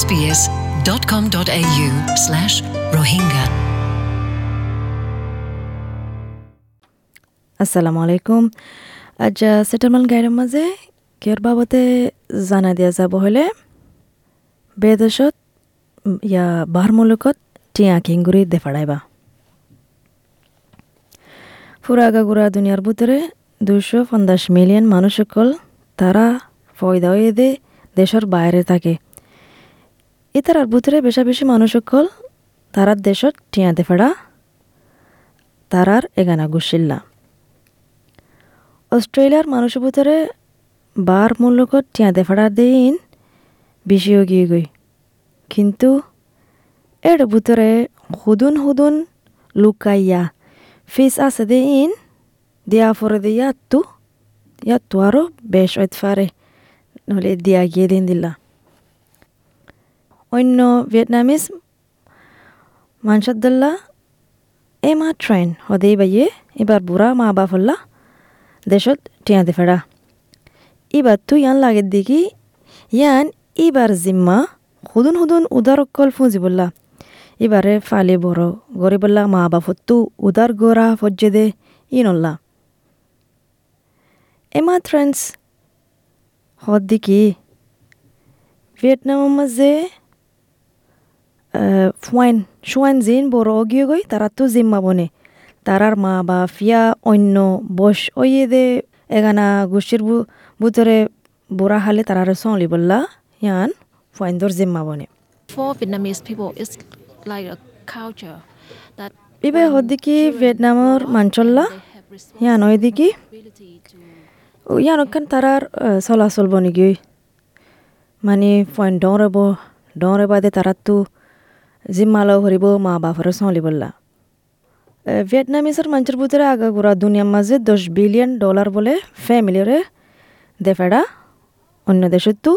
sbs.com.au slash rohingya. আসসালামু আলাইকুম আজ সেটেলমেন্ট গাইডের মাঝে কেয়ার বাবতে জানা দিয়া যাব হলে বেদেশত ইয়া বাহার মুলুকত টিয়া কিংগুৰি দেফাড়াইবা। ফুরা আগাগুড়া দুনিয়ার ভিতরে দুশো পঞ্চাশ মিলিয়ন মানুষ সকল তারা ফয়দা হয়ে দে দেশের বাইরে থাকে। ইতারার ভিতরে বেশা বেশি মানুষ সকল তারার দেশত টিয়া দেফাড়া তারার এগানা গুছিল্লা অস্ট্রেলিয়ার মানুষের ভিতরে বার মূল্যকত টিয়া দেফাড়া দিন বেশিও গিয়ে গই কিন্তু এর ভিতরে হুদুন হুদুন লুকাইয়া ফিস আছে দিন, দিয়া ফরে দিয়ে ইয়াত্তু ইয়াত্তু আরও বেশ ঐত ফারে নহলে দিয়া গিয়ে দিন দিলা অন্য ভিয়েতনামিজ মানসাদ্দুল্লাহ এমা ট্রেন হদেই বাইয়ে, এবার বুড়া মা বাফল্লা দেশত টিয়াতে ফেড়া এবার তুই ইয়ান লাগে দেখি ইয়ান এবার জিম্মা, হুদুন হুদুন উদার অকল ফুঁজি বললা এবারে ফালে বড় গরে বললা মা বাপত্তু উদার গোরা ফজ্জে দে ইনল্লা। এমা ট্রেন্স হদ দেখি ভিয়েতনামের মাঝে ফুয়াইন শুয়াইন জিন বড় অগিয়ে গই তারা তো জিম্মা বনে। তারার মা বা ফিয়া অন্য বস ওইয়ে দে এগানা গোষ্ঠীর ভিতরে বুড়া হালে তারারে সলি বললা ইয়ান ফুয়াইন্দর জিম্মা বনে। For Vietnamese people, it's like a culture that ইবে হদিকি ভিয়েতনামর মাঞ্চল্লা ইয়ান ওইদিকি? ইয়ান ওখান তারার চলাচল বনি গই মানে ফুয়াইন ডরেব ডরে বাদে তারা তো জিম্মালো ভরিব মা বাপরে সলি বললা ভিয়েতনামিসের মানুষের ভিতরে আগাগোড়া দুনিয়ার মাঝে দশ বিলিয়ন ডলার বলে ফ্যামিলিরে দেফেড়া অন্য দেশের তো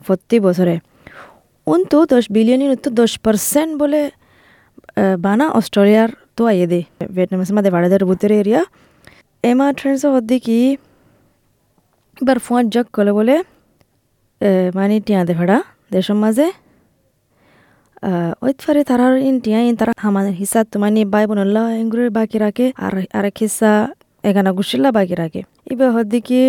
প্রতি বছরে উন্তু দশ বিলিয়নের তো দশ পার্সেন্ট বলে বানা অস্ট্রেলিয়ার তো আইয়ে দে ভিয়েতনামিসের মাঝে বাড়াদের ভিতরে এরিয়া এমা ট্রেন্স হদ্দি কি এবার ফোন জগ কলে বলে মানে টিয়া দেফেড়া দেশের মাঝে ওই ফারে তারার ইন টিয়া ইন তারা হামান হিসা তোমানি বাই বনল্লা এঙ্গুরের বাকি রাখে আর আরেক হিসা এগানা গুছিল্লা বাকি রাখে। এবার হদ্দি কি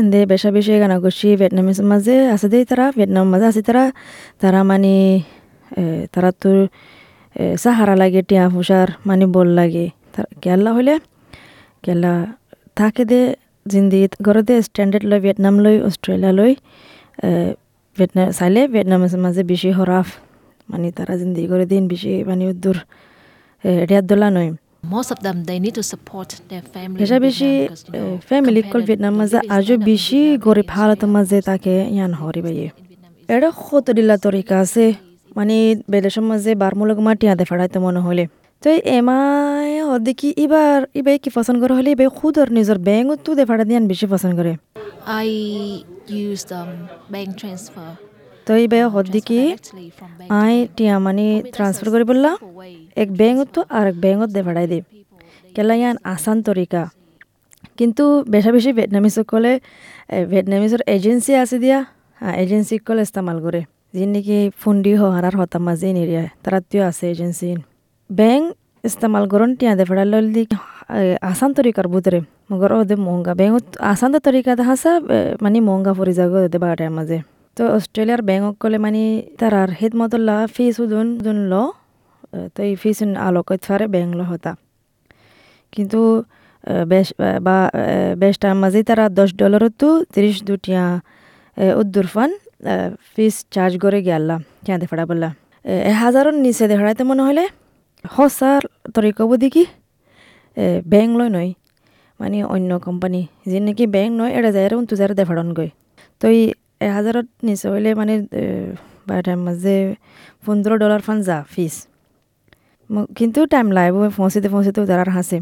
এন্দে বেশা বেশি এগানা গুছি ভিয়েতনামিস মাঝে আছে দেই তারা ভিয়েতনাম মাঝে আছে তারা। তারা মানে তারা তো এ, সাহারা লাগে টিয়া ফুসার মানে বল লাগে। তার- কেলা হইলে কেলা থাকে দে জিন্দি ঘৰতে ষ্টেণ্ডাৰ্ড লৈ ভিয়েটনাম লৈ অষ্ট্ৰেলিয়া লৈ ভিয়েটনাম চাইলে ভিয়েটনামের মাঝে বেশি হরাফ মানে তারা জিন্দি করে দিন বেশি মানে দূর রিয়াদ দোলা নয়। Most of them they need to support their family. বেশা বেশি ফ্যামিলি কল ভিয়েতনাম মাঝে আজও বেশি গরিব is মাঝে তাকে ইয়ান হরি বাইয়ে এটা তরিকা আছে মানে বেদেশের মাঝে বারমূলক মাটি আদে ফেড়াইতে মনে হলে তো এমাই দেখি এবার এবার কি পছন্দ করে হলে এবার খুদর নিজের ব্যাংকত তো দে ফেড়া দিয়ান বেশি পছন্দ করে। Use um, bank transfer. তো এইবার হদ দেখি directly from bank to আই টিয়া মানে ট্রান্সফার করে বললা এক ব্যাংকত তো আর এক ব্যাংকত দে ফেড়াই দে। কেলা ইয়ান আসান তরিকা। কিন্তু বেশা বেশি ভিয়েটনামিজ সকলে ভিয়েটনামিজের এজেন্সি আছে দিয়া হ্যাঁ এজেন্সি কল ইস্তেমাল করে। যিন নাকি ফুন্ডি হহারার হতা মাঝে নিরিয়া তারা তিও আছে এজেন্সি ব্যাংক ইস্তেমাল করন টিয়া দে ফেড়াল দি আসান তরিকার ভিতরে মগর ওদে মহঙ্গা ব্যাংক আসান তরিকা দেখা সা মানে মহঙ্গা পরি যাগ ওদে বাটার মাঝে তো অস্ট্রেলিয়ার ব্যাংক কলে মানে তার তারার হেদ মতল্লা ফিস উদুন উদুন ল তো এই ফিস আলোকত ফারে ব্যাংক ল হতা কিন্তু বেশ বা বেশটার মাঝে তারা দশ ডলারতো তিরিশ দুটিয়া উদ্দুর ফান ফিস চার্জ করে গেলা কিয়া দেখাড়া বললা এ হাজারের নিচে দেখাড়াইতে মনে হলে হসার তরিকব দেখি ব্যাংক লয় নয় মানে অন্য কোম্পানি যে নাকি ব্যাংক নয় এটা যায় উন্তু যারা দেখাড়ন গই তো এই এ হাজারত মানে মাঝে পনেরো ডলার ফান যা ফিস ম- কিন্তু টাইম লাগব পৌঁছিতে পৌঁছিতে তারার হাসে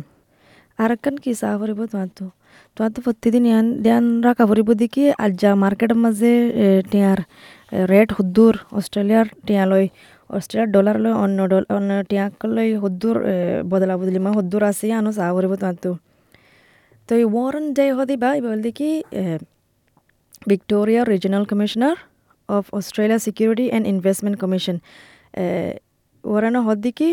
আর একখান কি চাহ ফুরিব তোমার তো তোমার তো প্রতিদিন ইয়ান দিয়ান রাখা ফুরিব দেখি আজ যা মার্কেটের মাঝে এ, টিয়ার রেট হুদ্দুর অস্ট্রেলিয়ার টিয়া অস্ট্রেলিয়ার ডলার লই অন্য ডল, অন্য টিয়াক লই হুদ্দুর বদলা বদলি মা হুদ্দুর আছে আনো চাহ ফুরিব তোমার তো এই ওয়ারেন ডে হদি বা বল দেখি Victoria regional commissioner of Australia security and investment commission ওরানো হদ দিকি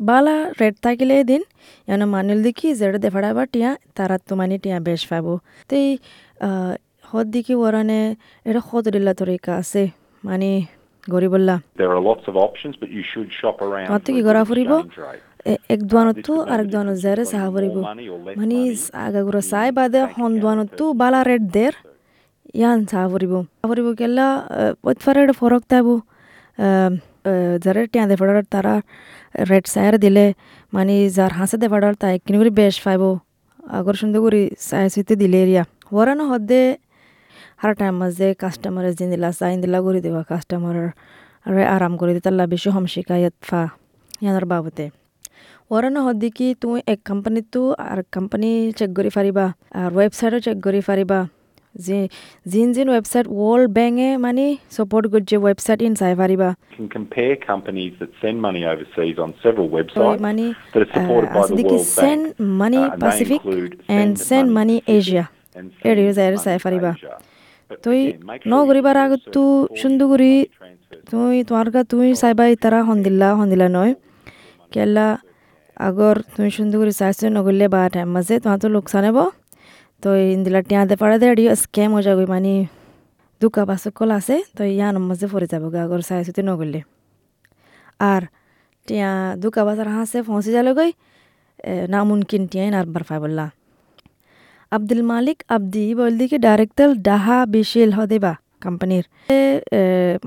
বালা রেট থাকিলে দিন ইয়ানো মানুল দিকি জেড়ে দেফাড়াবা টিয়া তারা তো মানে টিয়া বেশ পাবো। তো এই হদ দিকি ওরানে এটা দিল্লা তরিকা আছে মানে for কি করা good ফুরিব? exchange rate. এক দোয়ানো জেরে সাহা ফুরিব। মানে আগাগুড়া চাই বাদে হন দোয়ানতো বালা রেট দের। ইয়ান চাহা ফুরিব। চাহা ফুরিব কেলা ওতফারে ফরক তাইব। যারা টিয়া দে ফেডার তারা রেট চাইর দিলে মানে যার হাসে দে ফেডার তাই কিনি করে বেশ পাইব। আগর সুন্দর করে চাই চিতে দিলে এরিয়া। ওরানো হদে হার টাইম মাঝে কাস্টমারের জিন দিলা চাইন দিলা করে দেওয়া কাস্টমারের আরে আরাম করে দিতাল্লা বেশি হম শিকায়ত ফা ইয়ানোর বাবতে ওরানো হদ্দি কি তুমি এক কোম্পানিতো আর কোম্পানি চেক কৰি পাৰিবা আর ওয়েবসাইটও চেক কৰি পাৰিবা যে জিন জিন ওয়েবসাইট ওয়ার্ল্ড ব্যাঙ্কে মানে সাপোর্ট করছে ওয়েবসাইট ইন চাই পাৰিবা You can compare companies that send money overseas on several তো websites মানে that are supported by আছে the দেখি World send Bank. Money Uh, and they Pacific include and Send send Money money Pacific Asia and Send এৰিও যাই Money চাই পাৰিবা Asia. তুই ন কৰিবাৰ do আগতো make transfers. তুই তোমার কা তুই চাইবা তারা সন্দিল্লা সন্দিলা নয় কেলা আগর তুই সুন্দর করে চাইছো নগরলে বা টাইম মাঝে তোমার তো লোকসান হব। তো ইন্দিলা টিয়া দে পাড়া দে আডিও স্ক্যাম হয়ে যাবে মানে দুকা বাসক কল আছে তো ইয়ান মাঝে পড়ে যাব আগর চাইছো তো নগরলে আর টিয়া দুকা বাজার হাসে পৌঁছে যালে গই নামুনকিন টিয়াই নারবার ফাই বললা আব্দুল মালিক আব্দি বলদি কি ডাইরেক্টর ডাহা বিশিল হদেবা কোম্পানির।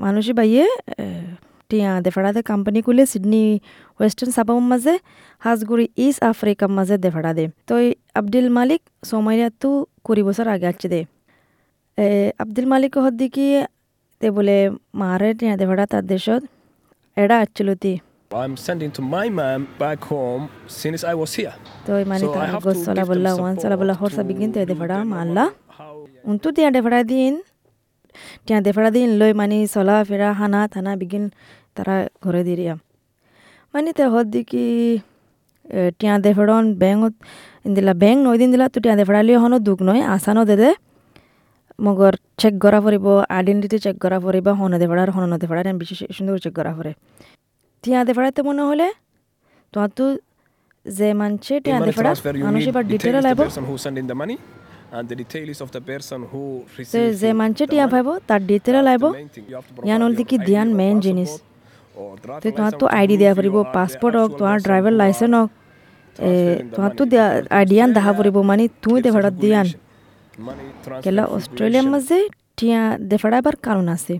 মানুষে বাইয়ে টিয়া দেফাড়াতে কোম্পানি খুলে সিডনি ওয়েস্টার্ন সাবাম মাঝে, হাজগুড়ি ইস্ট আফ্রিকার মাঝে দেফাড়া দে তো আব্দুল মালিক সোমাইয়াতো কুড়ি বছর আগে আছে দে। আব্দুল মালিক হদ্দি কি তে বলে, মারে টিয়া দেফাড়া তার দেশত, এডা আচ্ছিলতি I'm sending to my mom back home since I was here. So I তার have গোস to চলা give them বললা ওয়ান চলা বললা support হরসা বিগিন তো to দেফাড়া let them মাল্লা। know how উন্তু তিয়া দেফাড়া দিন তিয়া দেফাড়া দিন লই মানে চলা ফেরা হানা থানা বিগিন তারা ঘরে দিরিয়া মানে তে হদ দি কি এ, টিয়া দেফাড়ন ব্যাংত দিলা ব্যাংক নয় দিন দিলা তো টিয়া দেফাড়া লিয়ে হনো দুখ নয় আসানো দে দে। মগর চেক করা পড়িব আইডেন্টিটি চেক করা পড়িব হন দেফাড়ার হন দেফাড়ার বিশেষ সুন্দর চেক করা পড়ে টিয়া দেফাড়াতে মনে হলে তোমার তো যে মানছে in টিয়া money দেফাড়া transfer you মানুষ এবার ডিটেল received যে মানছে. টিয়া পাইব তার ডিটেল have to ইয়ান your কি দিয়ান or মেইন জিনিস driver তোমার তো আইডি দিয়া who are লাইচেন্স হওক transferring the তোমাৰতো money because আইডিয়ান দেখা ফুৰিব মানে তুই gives a দেফাৰত দিয়ান কেলা অস্ট্রেলিয়ার. মাঝে টিয়া দেফাড়াবার কারণ আছে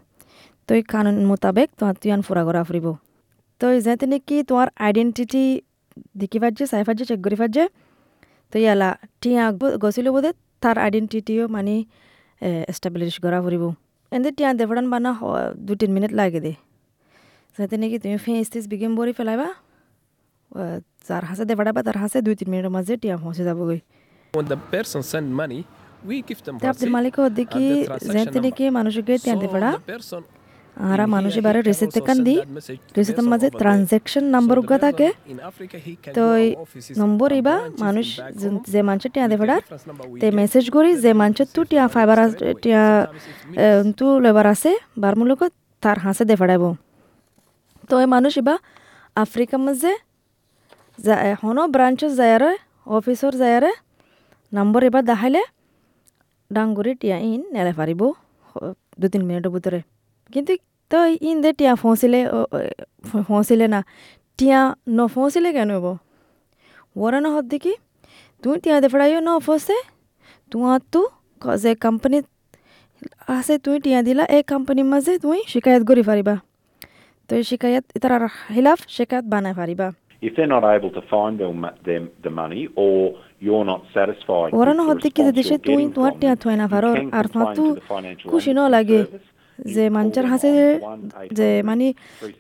তো এই কারণ মোতাবেক তোমার তুয়ান ফুরা করা ফুরিব তো যাতে নাকি তোমার আইডেন্টিটি দেখি পারছে চাই পারছে চেক করি পারছে তো ইয়ালা টিয়া গছিল বোধে তার আইডেন্টিটিও মানে এস্টাবলিশ করা ফুরিব এনে টিয়া দেফাড়ান বানা হ- দু তিন মিনিট লাগে দে। যাতে নাকি তুমি ফেস টেস বিগেম বরি ফেলাইবা যার হাসে দেফাড়াবা তার হাসে দুই তিন মিনিটের মাঝে টিয়া পৌঁছে যাবগৈ। আব্দুল মালিক দেখি যাতে. নাকি মানুষকে টিয়া person আরা মানুষ রিসিপ্ট also কান দি person মাঝে. ট্রানজ্যাকশন নাম্বার উগা থাকে তো এই নম্বর ইবা মানুষ যে- মানুষে টিয়া we তে. মেসেজ করি যে মানুষ তু টিয়া ফাইবার. টিয়া. তু লেবার আছে বার মূলক তার হাসে দেফাড়াইব তো এই মানুষ ইবা আফ্রিকার মাঝে যা- এখনও ব্রাঞ্চেস যায়ারে অফিসর যায়ারে নম্বর এবার দেখাইলে ডাঙ্গুরি টিয়া ইন নেলে পারিব দু তিন মিনিটের ভিতরে কিন্তু তো ইন দে টিয়া ফসিলে ফসিলে না টিয়া ন ফসিলে কেন হব ওরা না হদ্দি কি? তুই টিয়া দেফড়াইও ন ফসে তোমার তো যে কোম্পানি আছে তুই টিয়া দিলা এই কোম্পানির মাঝে তুই শিকায়ত করি পারিবা তো এই শিকায়ত তার খিলাফ শিকায়ত বানাই পারিবা If they're not able to find them, them the money, or you're not satisfied ওরা with না the হদ্দি কি response দেশে you're তুই getting তোমার from টিয়া them, থয় না you পারো can R complain to the Financial খুশি ন Aid লাগে Service. যে call হাসে যে 1800 মানে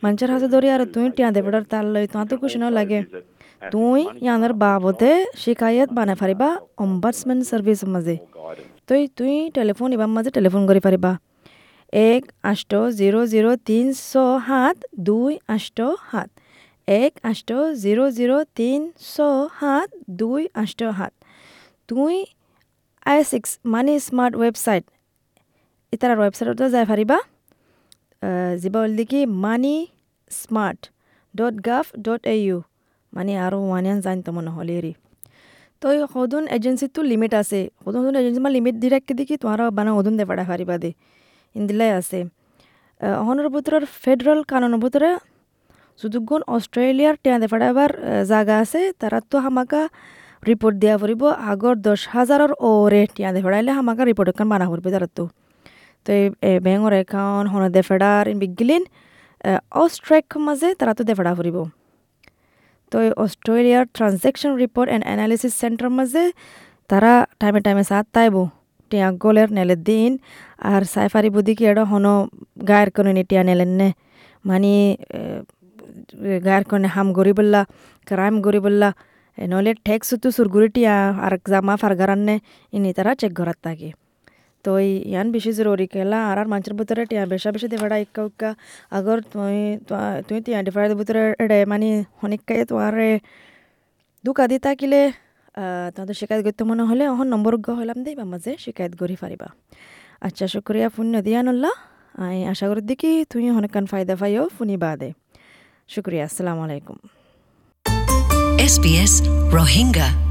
মানুষের হাসে ধরি আর তুই টিয়া দেবড়ার তার লই তোমার তো খুশি লাগে। তুই ইয়ানের বাবদে শিকায়ত বানাই পারিবা অম্বার্সমেন্ট সার্ভিস মাঝে। তুই তুই টেলিফোন ইবার মাঝে টেলিফোন কৰি পাৰিবা এক আঠ জিৰ' জিৰ' তিন ছ সাত, দুই আঠ সাত। এক আঠ জিৰ' জিৰ' তিন ছ সাত, দুই আঠ সাত। তুই আই ছিক্স মানি স্মাৰ্ট ৱেবছাইট ইতাৰ ৱেবছাইটতে যাই পাৰিবা যিবা হলদি কি money smart dot gov dot A U মানে আরও ওয়ানিয়ান জানতো মনে হলে এরি তো এই সদন এজেন্সিটো লিমিট আছে। সদন সদন এজেন্সি মানে লিমিট দি রাখি দেখি তোমার বানা সদন দে পারা হারিবা দে। ইন্দিলাই আছে। অহনের ভিতরের ফেডারেল কানুনের ভিতরে যদুগুণ অস্ট্রেলিয়ার টিয়া ফাড়াবার জায়গা আছে। তারা তো হামাকা রিপোর্ট দিয়া ফুরিব, আগর দশ হাজারের ওরে টিয়া দে ফেড়াইলে হামাকা রিপোর্ট এখন বানা ফুরবে তারা তো। তো এই বেঙর একাউন্ট হন দে ফেডার ইন বিগিলিন অস্ট্রেক মাঝে তারা তো দে ফেড়া ফুরিব তো এই অস্ট্রেলিয়ার transaction report and analysis centre মাঝে তারা টাইমে টাইমে সাথ তাইব টিয়া গলের নেলে দিন আর সাইফারি বুদ্ধি কি এটা হন গায়ের করে নি টিয়া নেলেন নে মানে গায়ের করে হাম গরি বললা ক্রাইম গরি বললা নহলে ঠেক সুতু সুরগুরি টিয়া আর জামা ফারগারান নে ইনি তারা চেক ঘরাত থাকে তো ইয়ান বেশি জরুরি কেলা আর আর মানুষের ভিতরে টিয়া বেশা বেশি দেবাড়া ইক্কা উক্কা। আগর তুই তুই টিয়া ডিফার ভিতরে এড়ে মানে অনেকটাই তোমার দুকা দি থাকিলে তোমাদের শিকায়ত করতে মনে হলে অহন নম্বর হলাম দেই বা মাঝে শিকায়ত করি পারিবা আচ্ছা শুক্রিয়া পুণ্য দিয়া নল্লা। আই আশা করি দেখি তুই অনেকক্ষণ ফায়দা পাইও ফুনি বাদে। শুক্রিয়া, আসসালামু আলাইকুম। SBS Rohingya